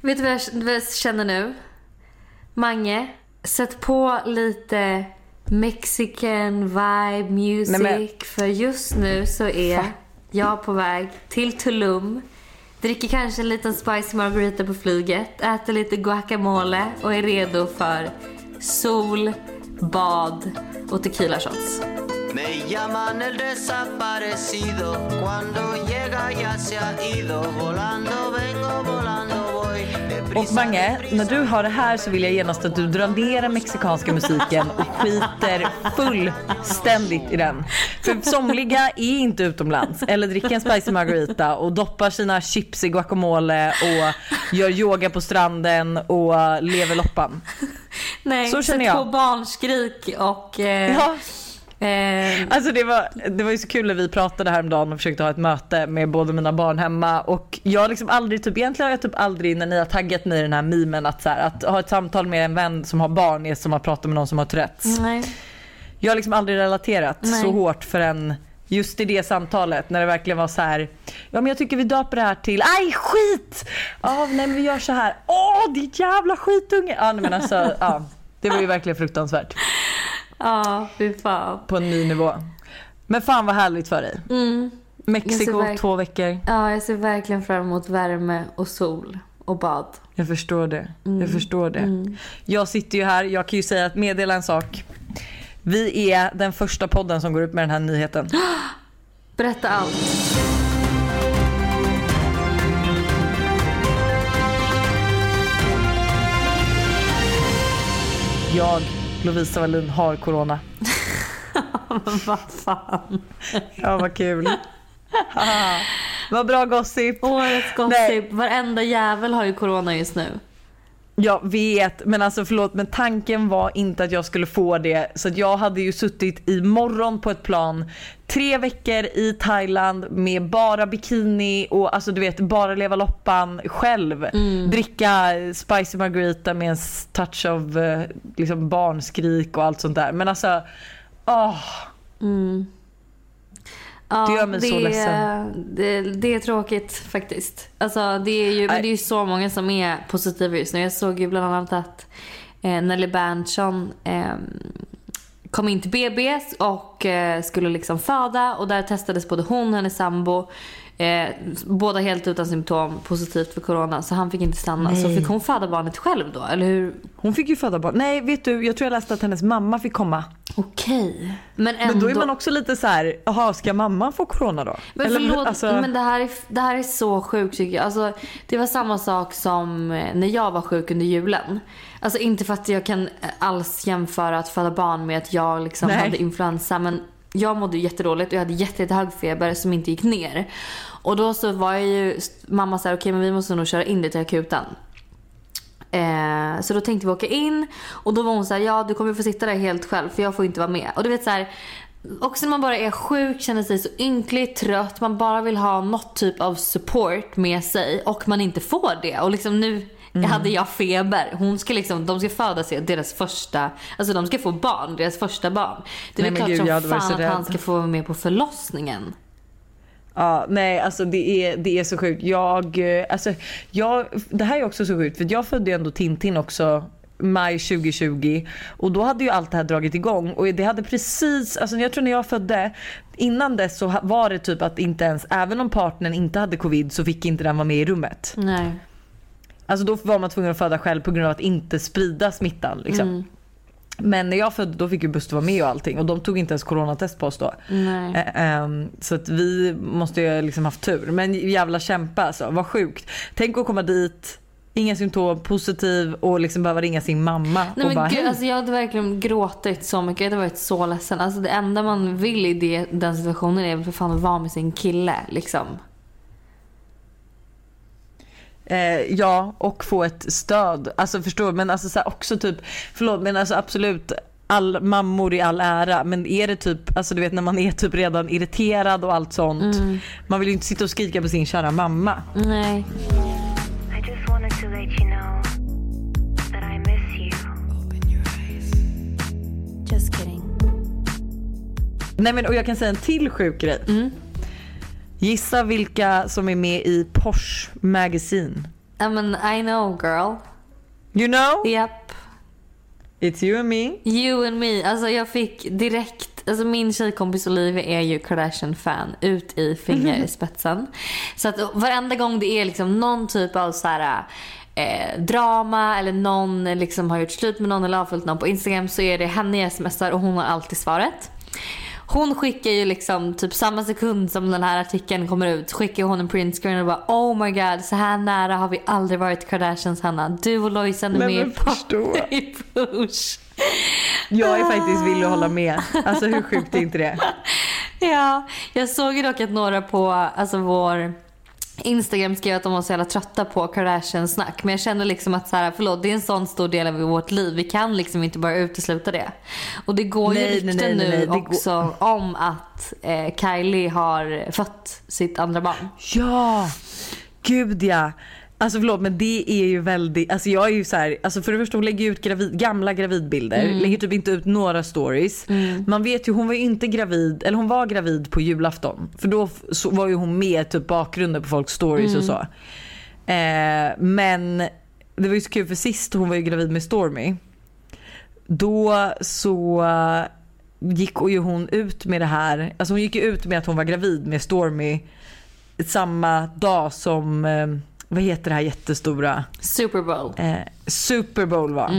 Vet du vad jag, vad jag känner nu? Mange, sätt på lite Mexican vibe music. Nej, men- För just nu så är jag på väg till Tulum. Dricker kanske en liten spicy margarita på flyget. Äter lite guacamole och är redo för sol, bad och tequila shots. Me llaman el desaparecido. Cuando llega ya se ha ido. Volando vengo, volando voy. Och Mange, när du har det här så vill jag genast att du drar ner den mexikanska musiken och skiter fullständigt i den. För somliga är inte utomlands eller dricker en spicy margarita och doppar sina chips i guacamole och gör yoga på stranden och lever loppan. Nej, Så känner jag. på barnskrik och... Eh, Ja, eh, Alltså det var, det var ju så kul när vi pratade häromdagen och försökte ha ett möte med båda mina barn hemma och jag har liksom aldrig, typ, egentligen har jag typ aldrig när ni har taggat mig i den här memen att, så här, att ha ett samtal med en vän som har barn är som att prata med någon som har Tourettes. nej. Jag har liksom aldrig relaterat Nej. så hårt förrän just i det samtalet när det verkligen var så här. Ja men jag tycker vi döper det här till, aj skit! Ja nej men vi gör så här. Åh ditt jävla skitunge! Ja nej, men alltså, ja. Det var ju verkligen fruktansvärt Ja, fy fan. på en ny nivå. Men fan vad härligt för dig. Mm. Mexiko två veckor. Ja, jag ser verkligen fram emot värme och sol och bad. Jag förstår det. Mm. Jag förstår det. Jag sitter ju här, jag kan ju säga att meddela en sak. Vi är den första podden som går ut med den här nyheten. Berätta allt. Jag, Lovisa Wallin, har corona. Vad fan. Ja, vad kul. Vad bra gossip. Årets Nej. gossip. Varenda jävel har ju corona just nu. Jag vet, men alltså förlåt, men tanken var inte att jag skulle få det. Så jag hade ju suttit i morgon på ett plan, tre veckor i Thailand med bara bikini och alltså du vet bara leva loppan själv. Dricka spicy margarita med en touch av eh, liksom barnskrik och allt sånt där. Men alltså, åh. Ja, Det gör mig så är- ledsen. Det, det är tråkigt faktiskt. Alltså, det, är ju, men det är ju så många som är positiva just nu. Jag såg ju bland annat att eh, Nelly Berntsson eh, kom in till BB och eh, skulle liksom föda och där testades både hon och hennes sambo. Eh, båda helt utan symptom positivt för corona så han fick inte stanna. Så Nej. fick hon föda barnet själv då? Eller hur? Hon fick ju föda barn. Nej vet du, jag tror jag läste att hennes mamma fick komma. Okej. Men ändå. Men då är man också lite så här, jaha ska mamma få corona då? Men Eller, förlåt, alltså- men det här, är, det här är så sjukt tycker jag. Alltså, det var samma sak som eh, när jag var sjuk under julen. Alltså inte för att jag kan eh, alls jämföra att föda barn med att jag liksom Nej. hade influensa. Men jag mådde jättedåligt och jag hade jätte- jättehög feber som inte gick ner. Och då så var jag ju, mamma sa okej men vi måste nog köra in dig till akuten. Eh, så då tänkte vi åka in och då var hon så här, ja du kommer få sitta där helt själv för jag får inte vara med. Och du vet så här, också när man bara är sjuk, känner sig så ynklig, trött, man bara vill ha något typ av support med sig och man inte får det. Och liksom nu hade jag feber. Hon ska liksom, de ska föda sig, deras första, alltså de ska få barn, deras första barn. Det är Nej, klart gud, som fan att han ska få vara med på förlossningen. Ja, nej alltså det är, det är så sjukt. Jag, eh, alltså, jag, det här är också så sjukt för jag födde ju ändå Tintin också maj 2020 och då hade ju allt det här dragit igång och det hade precis, alltså jag tror när jag födde innan dess så var det typ att inte ens, även om partnern inte hade covid så fick inte den vara med i rummet. Nej. Alltså då var man tvungen att föda själv på grund av att inte sprida smittan liksom. Men när jag födde då fick ju Buster vara med och allting och de tog inte ens coronatest på oss då. Eh, ehm, Så att vi måste ju liksom haft tur. Men jävla kämpa alltså, vad sjukt. Tänk att komma dit, inga symptom, positiv och liksom behöva ringa sin mamma Nej, och bara gud, alltså, jag hade verkligen gråtit så mycket. Jag hade varit så ledsen. Alltså, det enda man vill i det, den situationen är för fan att vara med sin kille. Liksom. Eh, ja, och få ett stöd. Alltså förstår? Men alltså så här, också typ, förlåt men alltså absolut all mammor i all ära men är det typ, alltså du vet när man är typ redan irriterad och allt sånt. Man vill ju inte sitta och skrika på sin kära mamma. Nej. Nej men och jag kan säga en till sjuk grej. Mm. Gissa vilka som är med i Porsche Magazine. I mean, I know girl. You know? Yep. It's you and me. You and me. Alltså jag fick direkt, alltså min tjejkompis Olivia är ju Kardashian-fan ut i fingerspetsen. Så att varenda gång det är liksom någon typ av så här eh, drama eller någon liksom har gjort slut med någon eller avföljt någon på Instagram så är det henne jag smsar och hon har alltid svaret. Hon skickar ju liksom typ samma sekund som den här artikeln kommer ut skickar hon en printscreen och bara oh my god så här nära har vi aldrig varit Kardashians Hanna. Du och Lojsan är Nej, med i push. Jag är faktiskt villig att hålla med. Alltså hur sjukt är inte det? Ja, jag såg ju dock att några på alltså vår Instagram skrev att de var så jävla trötta på Kardashian-snack. Men jag känner liksom att så här, förlåt, det är en sån stor del av vårt liv. Vi kan liksom inte bara utesluta det. Och det går Nej, ju rykten nu det går- också om att eh, Kylie har fött sitt andra barn. Ja, gud ja. Alltså förlåt men det är ju väldigt, alltså jag är ju så här, alltså för det första hon lägger ut gravid, gamla gravidbilder, Mm. lägger typ inte ut några stories. Man vet ju hon var ju inte gravid, eller hon var gravid på julafton. För då var ju hon med typ bakgrunden på folks stories och så. Eh, men det var ju så kul för sist hon var ju gravid med Stormy. Då så eh, gick ju hon ut med det här, alltså hon gick ju ut med att hon var gravid med Stormy samma dag som, eh, vad heter det här jättestora, Super Bowl. eh, Super Bowl var.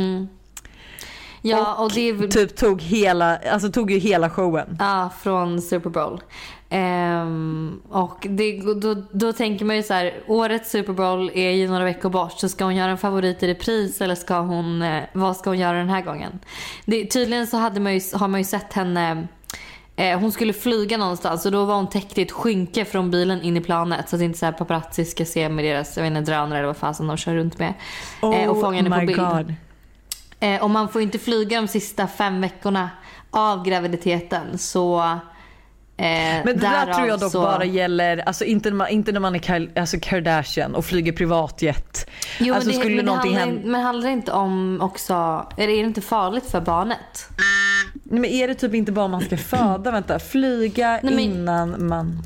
Ja, och, det är väl Typ tog hela, alltså tog ju hela showen. Ja, från Super Bowl. Ehm, och det, då, då tänker man ju så här, årets Super Bowl är ju några veckor bort. Så ska hon göra en favorit i repris eller ska hon, eh, vad ska hon göra den här gången? Det, tydligen så hade man ju, har man ju sett henne hon skulle flyga någonstans och då var hon täckt i ett skynke från bilen in i planet så att inte så här paparazzi ska se med deras jag vet inte, drönare eller vad fan som de kör runt med. eh, och fånga henne på Oh bild. God. Eh, och man får inte flyga de sista fem veckorna av graviditeten så eh, Men det där tror jag dock så... bara gäller, alltså inte, när man- inte när man är alltså Kardashian och flyger privatjet. Jo, alltså men, det, skulle men, det handlar, hända. men handlar det inte om också, är det inte farligt för barnet? Nej, men är det typ inte bara man ska föda? Vänta, flyga Nej, men- innan man...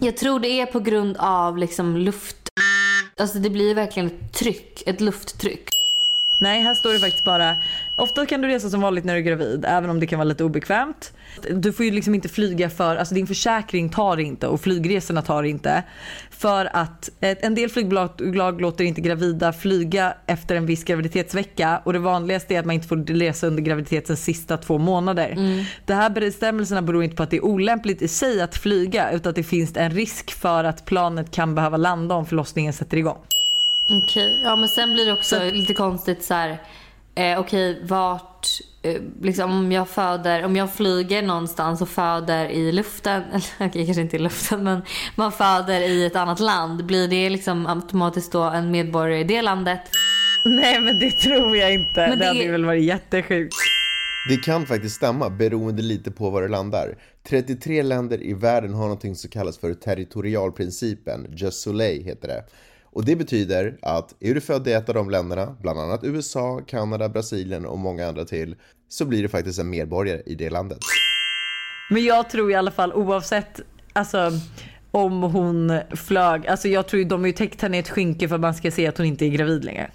Jag tror det är på grund av liksom luft, alltså det blir verkligen ett tryck, ett lufttryck. Nej, här står det faktiskt bara Ofta kan du resa som vanligt när du är gravid, även om det kan vara lite obekvämt. Du får ju liksom inte flyga för, alltså din försäkring tar inte och flygresorna tar inte. För att en del flygbolag låter inte gravida flyga efter en viss graviditetsvecka och det vanligaste är att man inte får resa under graviditetens sista två månader. De här bestämmelserna beror inte på att det är olämpligt i sig att flyga utan att det finns en risk för att planet kan behöva landa om förlossningen sätter igång. Okej, ja men sen blir det också lite konstigt så här. Eh, Okej, vart, eh, liksom om jag föder, om jag flyger någonstans och föder i luften, eller okej kanske inte i luften men man föder i ett annat land, blir det liksom automatiskt då en medborgare i det landet? Nej men det tror jag inte. Men det, det- hade väl varit jättesjukt. Det kan faktiskt stämma beroende lite på var det landar. 33 länder i världen har någonting som kallas för territorialprincipen, Just Soleil heter det. Och det betyder att är du född i ett av de länderna, bland annat USA, Kanada, Brasilien och många andra till, så blir du faktiskt en medborgare i det landet. Men jag tror i alla fall oavsett alltså, om hon flög, alltså jag tror ju de har ju täckt henne i ett skynke för att man ska se att hon inte är gravid längre.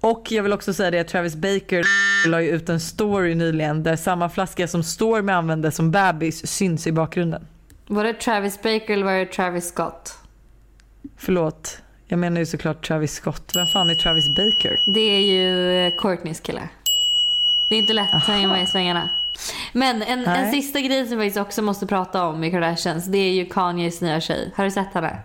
Och jag vill också säga det att Travis Baker la ju ut en story nyligen där samma flaska som Stormy använde som bebis syns i bakgrunden. Var det Travis Baker eller var det Travis Scott? Förlåt, jag menar ju såklart Travis Scott. Vem fan är Travis Baker? Det är ju eh, Courtneys kille. Det är inte lätt att hänga med i svängarna. Men en, en sista grej som vi också måste prata om i Kardashians, det är ju Kanyes nya tjej. Har du sett henne?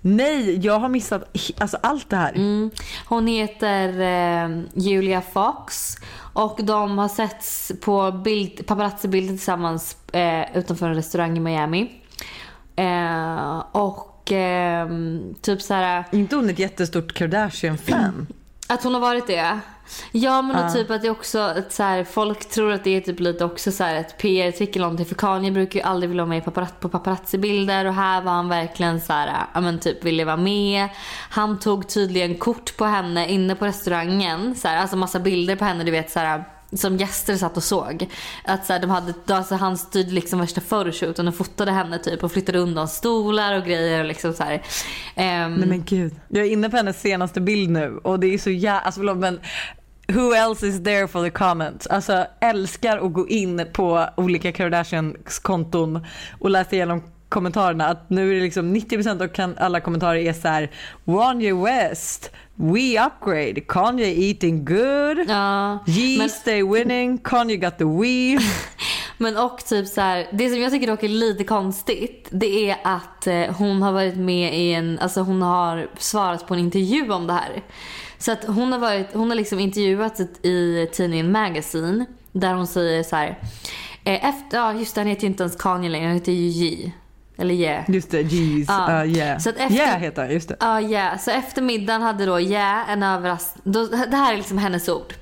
Nej, jag har missat alltså, allt det här. Mm. Hon heter eh, Julia Fox och de har setts på bild, paparazzi-bilder tillsammans eh, utanför en restaurang i Miami. Eh, och eh, typ så här Inte hon ett jättestort Kardashian-fan? Att hon har varit det? Ja men och typ att det också så här, folk tror att det är typ lite också så här ett PR-trick eller någonting för Kanye brukar ju aldrig vilja vara med i paparazzi, på paparazzi-bilder och här var han verkligen så här, ja men typ ville vara med. Han tog tydligen kort på henne inne på restaurangen, så här, alltså massa bilder på henne du vet så här som gäster satt och såg. Att så här, de hade, alltså han styrde liksom värsta photoshooten och fotade henne typ och flyttade undan stolar och grejer och liksom så här. Ehm, Nej men gud. Jag är inne på hennes senaste bild nu och det är så jävla, alltså förlåt men Who else is there for the comments? Alltså älskar att gå in på olika Kardashians konton och läsa igenom kommentarerna att nu är det liksom 90% av alla kommentarer är så här Wanye West, we upgrade, Kanye eating good, ja, Ye men- stay winning, Kanye got the we. Men och typ så här, det som jag tycker dock är lite konstigt det är att eh, hon har varit med i en, alltså hon har svarat på en intervju om det här. Så att hon har varit, hon har liksom intervjuats i tidningen Magazine där hon säger så här. Eh, efter, ja just det, han heter ju inte ens Kanye längre, han heter ju Ye. Eller Ye. Just det, jeez. Ja. Uh, yeah. Så att efter- Yeah heter just det. Ja, yeah. Så efter middagen hade då Jä en överraskning. Det här är liksom hennes ord.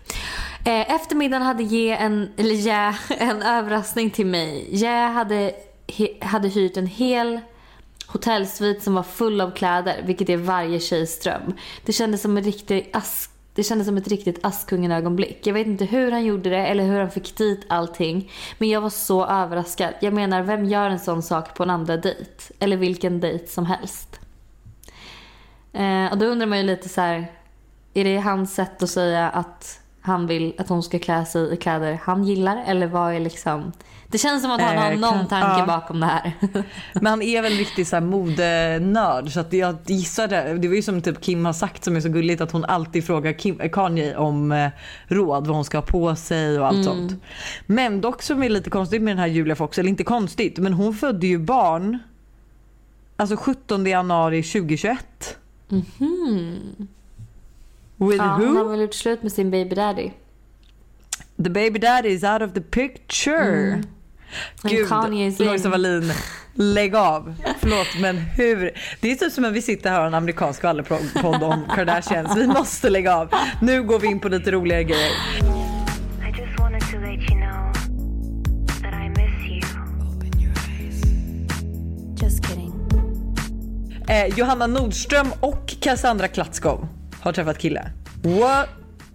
Eh, efter middagen hade Jä en, eller Jä en överraskning till mig. Jä hade, he, hade hyrt en hel hotellsvit som var full av kläder, vilket är varje tjejs dröm. Det kändes som en riktig ask det kändes som ett riktigt Askungen-ögonblick. Jag vet inte hur han gjorde det eller hur han fick dit allting. Men jag var så överraskad. Jag menar, vem gör en sån sak på en andra dejt? Eller vilken dejt som helst. Eh, och då undrar man ju lite så här. Är det hans sätt att säga att han vill att hon ska klä sig i kläder han gillar? Eller vad är liksom... Det känns som att han har Eh, någon tanke ja. bakom det här. Men han är väl riktigt så här modenörd så att jag gissar det. Det var ju som typ Kim har sagt som är så gulligt att hon alltid frågar Kim, Kanye om eh, råd vad hon ska ha på sig och allt sånt. Men dock som är lite konstigt med den här Julia Fox, eller inte konstigt men hon födde ju barn alltså 17 januari 2021. With Ja, hon har who? väl gjort slut med sin baby daddy. The baby daddy is out of the picture. Men Gud, Lojsa Wallin, lägg av. Förlåt men hur? Det är typ som att vi sitter här och har en amerikansk skvallerpodd om Kardashians. Vi måste lägga av. Nu går vi in på lite roligare grejer. You know. Eh, Johanna Nordström och Cassandra Klatskov har träffat kille. What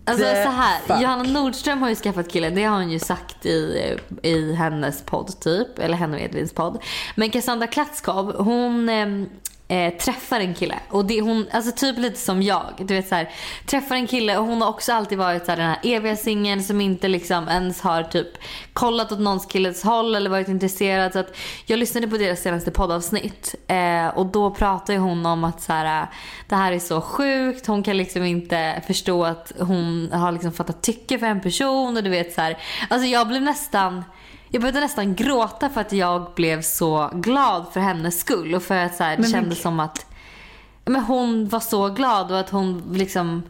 Alltså the så här, fuck? Johanna Nordström har ju skaffat kille. Det har hon ju sagt i, i hennes podd typ. Eller henne och Edvins podd. Men Cassandra Klatskov, hon eh, träffar en kille. Och det, hon, alltså typ lite som jag. Du vet så här, träffar en kille och hon har också alltid varit så här, den här eviga singeln som inte liksom ens har typ kollat åt någons killes håll eller varit intresserad. Så att jag lyssnade på deras senaste poddavsnitt. Eh, och då pratade hon om att så här, det här är så sjukt. Hon kan liksom inte förstå att hon har liksom fattat tycke för en person. Och du vet så här. Alltså jag blev nästan jag började nästan gråta för att jag blev så glad för hennes skull. Och för att så här, det Men kändes som att men hon var så glad och att hon liksom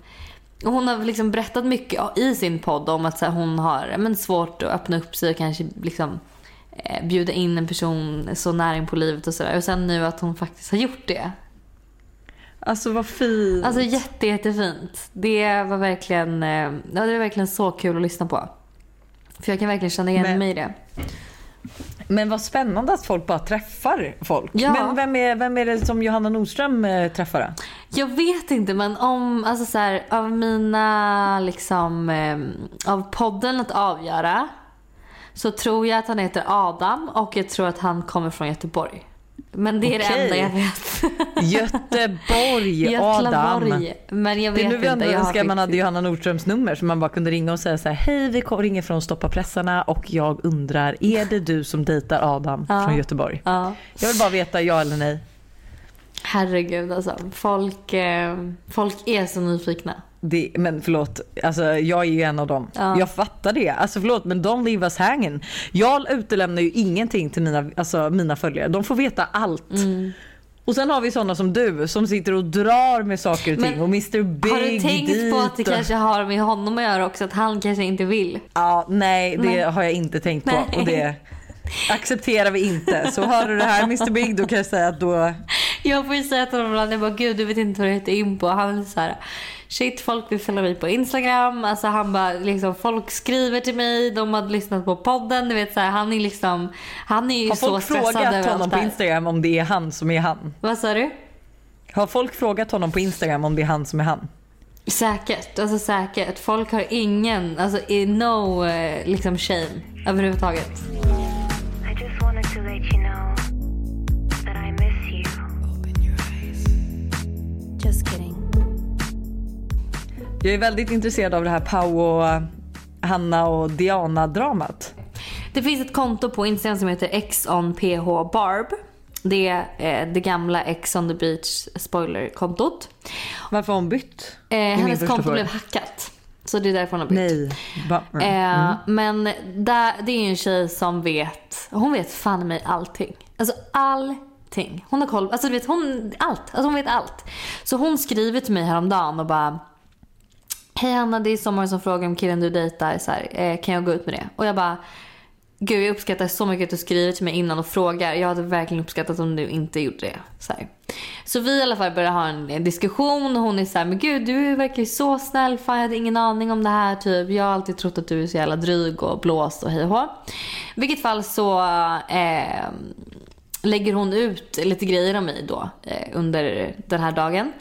hon har liksom berättat mycket i sin podd om att så här, hon har men, svårt att öppna upp sig och kanske liksom eh, bjuda in en person så nära in på livet och sådär. Och sen nu att hon faktiskt har gjort det. Alltså vad fint. Alltså jätte, jättefint. Det var verkligen, eh, ja, det var verkligen så kul att lyssna på. För jag kan verkligen känna igen Men- mig i det. Men vad spännande att folk bara träffar folk. Ja. Men vem är, vem är det som Johanna Nordström eh, träffar då? Jag vet inte men om, alltså så här, av mina liksom, eh, av podden att avgöra så tror jag att han heter Adam och jag tror att han kommer från Göteborg. Men det är det Okej. enda jag vet. Göteborg, Adam. Götlaborg. Men jag Det vet är nu vi inte. ändå jag har önskar man hade Johanna Nordströms nummer så man bara kunde ringa och säga så här: hej vi kom- ringer från Stoppa pressarna och jag undrar är det du som dejtar Adam Ja. från Göteborg? Ja. Jag vill bara veta ja eller nej. Herregud alltså. Folk, eh, folk är så nyfikna. Det, men förlåt, alltså, jag är ju en av dem. Ja. Jag fattar det. Alltså, förlåt men don't leave us hanging. Jag utelämnar ju ingenting till mina, alltså, mina följare. De får veta allt. Mm. Och sen har vi sådana som du som sitter och drar med saker och ting Men och Mr Big har du tänkt dit på att det och- kanske har med honom att göra också? Att han kanske inte vill? Ja, nej det Nej. har jag inte tänkt på Nej. och det accepterar vi inte. Så hör du det här Mr Big då kan jag säga att då Jag får ju säga till honom ibland, jag bara gud du vet inte vad du heter in på. Han är så här, shit folk vill följa mig på Instagram. Alltså han bara liksom folk skriver till mig, de har lyssnat på podden. Du vet så här, han är liksom, han är ju har så folk stressad frågat över honom allt på. Instagram om det är han som är han? Vad sa du? Har folk frågat honom på Instagram om det är han som är han? Säkert, alltså säkert. Folk har ingen, alltså no eh, liksom shame överhuvudtaget. I just wanted to let you know Just kidding. Jag är väldigt intresserad av det här Pau och Hanna och Diana-dramat. Det finns ett konto på Instagram som heter xonphbarb. Det är eh, det gamla X on the beach spoiler-kontot. Varför har hon bytt? Eh, hennes konto fråga. blev hackat. Så det är därför hon har bytt. Nej. Va? Eh, Men där, det är en tjej som vet, hon vet fan mig allting. Alltså allting. Hon har koll, alltså du vet hon, allt. Alltså hon vet allt. Så hon skriver till mig häromdagen och bara Hej Hanna, det är sommaren som frågar om killen du dejtar, så här, eh, kan jag gå ut med det? Och jag bara Gud jag uppskattar så mycket att du skriver till mig innan och frågar. Jag hade verkligen uppskattat om du inte gjorde det. Så, här. så vi i alla fall började ha en, en diskussion och hon är så här, men gud du verkar ju så snäll. Fan jag hade ingen aning om det här typ. Jag har alltid trott att du är så jävla dryg och blåst och hej och hå. I vilket fall så eh, lägger hon ut lite grejer om mig då eh, under den här dagen.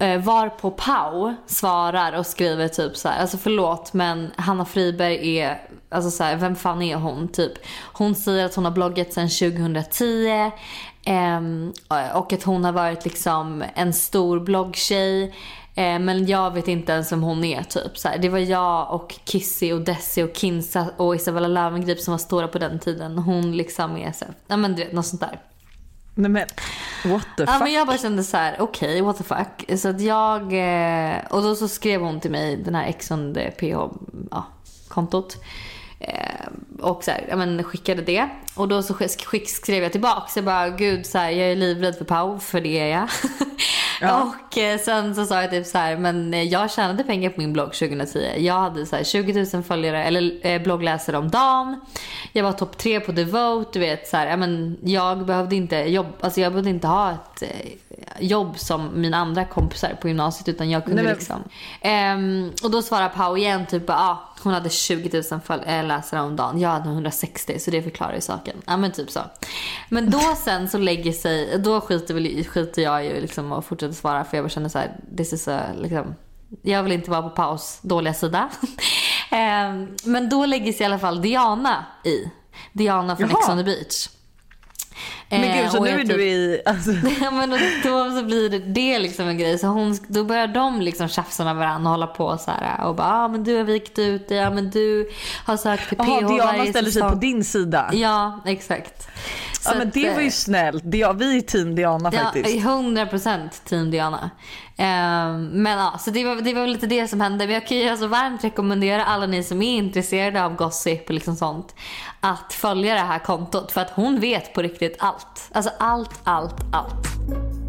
Eh, Varpå Pau svarar och skriver typ så här, alltså förlåt men Hanna Friberg är, alltså så här, vem fan är hon typ? Hon säger att hon har bloggat sedan 2010 eh, och att hon har varit liksom en stor bloggtjej. Eh, men jag vet inte ens vem hon är typ. Så här, det var jag och Kissy och Desi och Kinsa och Isabella Löwengrip som var stora på den tiden. Hon liksom är så här, ja men du vet något sånt där. Nej men what the Ja fuck? men jag bara kände så här: okej what the fuck. Så att jag, eh, och då så skrev hon till mig, den här Exxon PH ja, kontot. Eh, och så här, ja, men skickade det. Och då så skick, skrev jag tillbaks. Jag bara gud så här, jag är livrädd för Pau för det är jag. Ja. och eh, sen så sa jag typ så här, men eh, jag tjänade pengar på min blogg 2010. Jag hade så här 20 000 följare eller eh, bloggläsare om dagen. Jag var topp tre på Devote, du vet så här, ja, men jag behövde inte jobba, alltså jag behövde inte ha ett eh, jobb som mina andra kompisar på gymnasiet utan jag kunde Nej, men- liksom. Ehm, och då svarar Pau igen typ ah, hon hade 20 000 föl- eh, läsare om dagen. Jag hade 160 så det förklarar ju saken. Ja men typ så. Men då sen så lägger sig, då skiter, väl, skiter jag ju liksom och fortsätter svara för jag bara känner så här, this is a, liksom, jag vill inte vara på paus dåliga sida. Ehm, men då lägger sig i alla fall Diana i. Diana från. Ex on the beach. Men Eh, gud så och nu är typ- du i, alltså, Ja men då så blir det, det liksom en grej. Så hon, då börjar de liksom tjafsa med varandra och hålla på så här och bara ah, men du har vikt ut dig, ja men du har sökt till PH jaha Diana ställer sig säsong." på din sida. Ja exakt. Ja men det var ju eh, snällt. Vi är team Diana Ja, faktiskt. 100% team Diana. Ehm, men ja, så det var, det var väl lite det som hände. Men jag kan ju alltså varmt rekommendera alla ni som är intresserade av gossip och liksom sånt att följa det här kontot. För att hon vet på riktigt allt. Alltså allt, allt, allt.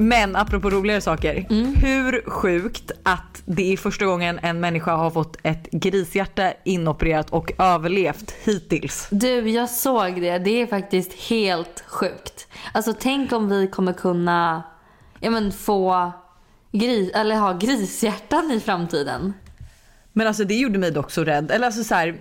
Men apropå roligare saker. Mm. Hur sjukt att det är första gången en människa har fått ett grishjärta inopererat och överlevt hittills. Du, jag såg det. Det är faktiskt helt sjukt. Alltså tänk om vi kommer kunna ja, men, få gris, eller ha grishjärtan i framtiden. Men alltså det gjorde mig dock så rädd. Eller alltså så här,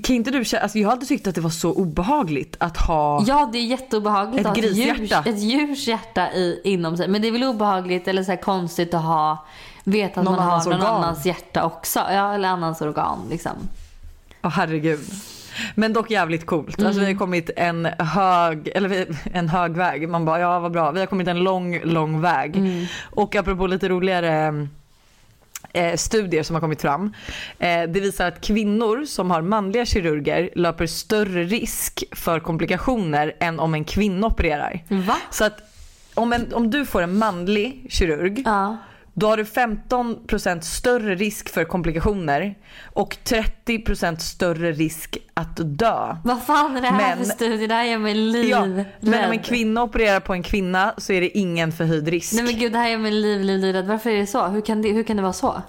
kan inte du känna, alltså jag har alltid tyckt att det var så obehagligt att ha Ja, det är jätteobehagligt Ett att ha ett djurs, ett djurs hjärta i, inom sig. Men det är väl obehagligt eller så konstigt att ha veta att Någon man har någon organ. annans hjärta också. Ja, eller annans organ liksom. Åh herregud. Men dock jävligt coolt. Alltså vi har kommit en hög, eller en hög väg. Man bara ja vad bra. Vi har kommit en lång, lång väg. Och apropå lite roligare eh, studier som har kommit fram. Eh, det visar att kvinnor som har manliga kirurger löper större risk för komplikationer än om en kvinna opererar. Va? Så att om, en, om du får en manlig kirurg Ja. Då har du 15% större risk för komplikationer och 30% större risk att dö. Vad fan är det här Men- för studie? Det här gör mig Ja, livrädd. men om en kvinna opererar på en kvinna så är det ingen förhöjd risk. Nej men gud, det här gör mig liv, liv, livrädd. Varför är det så? Hur kan det, hur kan det vara så?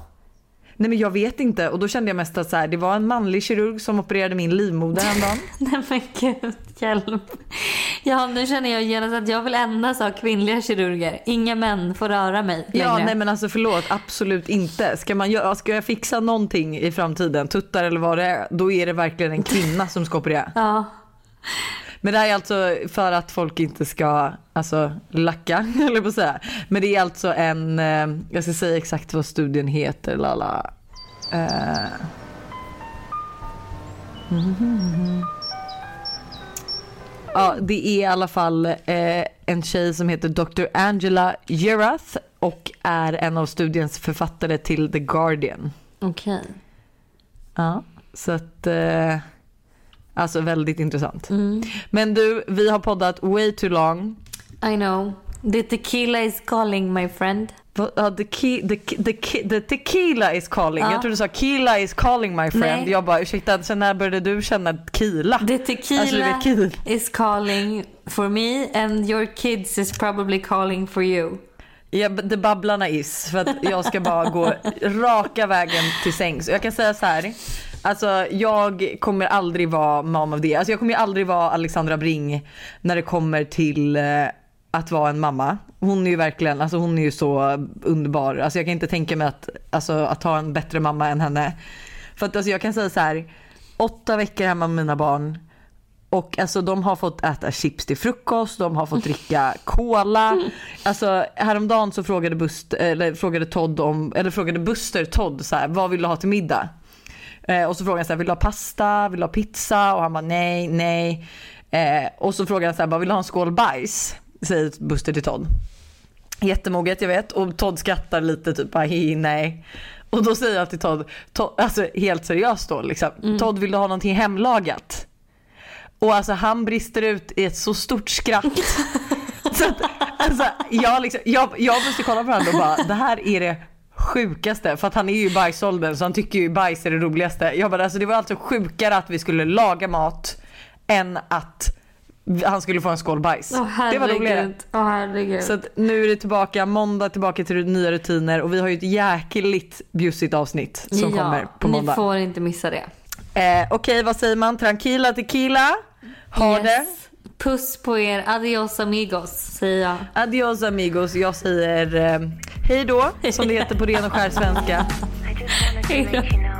Nej men jag vet inte och då kände jag mest att så här, det var en manlig kirurg som opererade min livmoder häromdagen. Nej men gud, hjälp. Ja, nu känner jag genast att jag vill endast ha kvinnliga kirurger. Inga män får röra mig längre. Ja nej men alltså förlåt, absolut inte. Ska, man göra, ska jag fixa någonting i framtiden, tuttar eller vad det är, då är det verkligen en kvinna som ska operera. Ja. Men det här är alltså för att folk inte ska alltså, lacka, eller på att säga. Men det är alltså en, eh, jag ska säga exakt vad studien heter, lala. Eh. Ja, det är i alla fall eh, en tjej som heter Dr. Angela Gerath och är en av studiens författare till The Guardian. Okej. Ja, så att eh, alltså väldigt intressant. Men du, vi har poddat way too long. I know. The tequila is calling my friend. Ja, the, key, the, the, the tequila is calling. Ja. Jag trodde du sa kila is calling my friend. Nej. Jag bara ursäkta, sen när började du känna kila? The tequila Alltså, du vet, kil. is calling for me and your kids is probably calling for you. Ja, det babblarna is. För att jag ska bara gå raka vägen till sängs. Jag kan säga så här. Alltså jag kommer aldrig vara mom of the year. Alltså jag kommer ju aldrig vara Alexandra Bring när det kommer till eh, att vara en mamma. Hon är ju verkligen, alltså hon är ju så underbar. Alltså jag kan inte tänka mig att, alltså, att ha en bättre mamma än henne. För att alltså jag kan säga så här. Åtta veckor hemma med mina barn. Och alltså de har fått äta chips till frukost, de har fått dricka cola. Alltså häromdagen så frågade, Bust, eller, frågade Todd om, eller frågade Buster Todd så här, vad vill du ha till middag? Eh, och så frågade han så här, vill du ha pasta, vill du ha pizza? Och han bara nej, nej. Eh, och så frågade han så här, vill du ha en skål bajs? Säger Buster till Todd. Jättemoget jag vet och Todd skrattar lite typ bara nej. Och då säger jag till Todd, Todd alltså helt seriöst då liksom, Todd vill du ha någonting hemlagat? Och alltså han brister ut i ett så stort skratt. så att, alltså, jag, liksom, jag, jag måste kolla på honom och bara, det här är det sjukaste. För att han är ju bajsåldern så han tycker ju bajs är det roligaste. Jag bara, alltså, det var alltså sjukare att vi skulle laga mat än att han skulle få en skål bajs. Åh det var roligare. herregud. Så nu är det tillbaka, måndag tillbaka till nya rutiner och vi har ju ett jäkligt bjussigt avsnitt som ja, kommer på ni måndag. får inte missa det. Eh, Okej, vad säger man? Tranquila tequila? Ha det. Puss på er. Adios amigos säger jag. Adios amigos. Jag säger eh, hej då, som det heter på ren och skär svenska.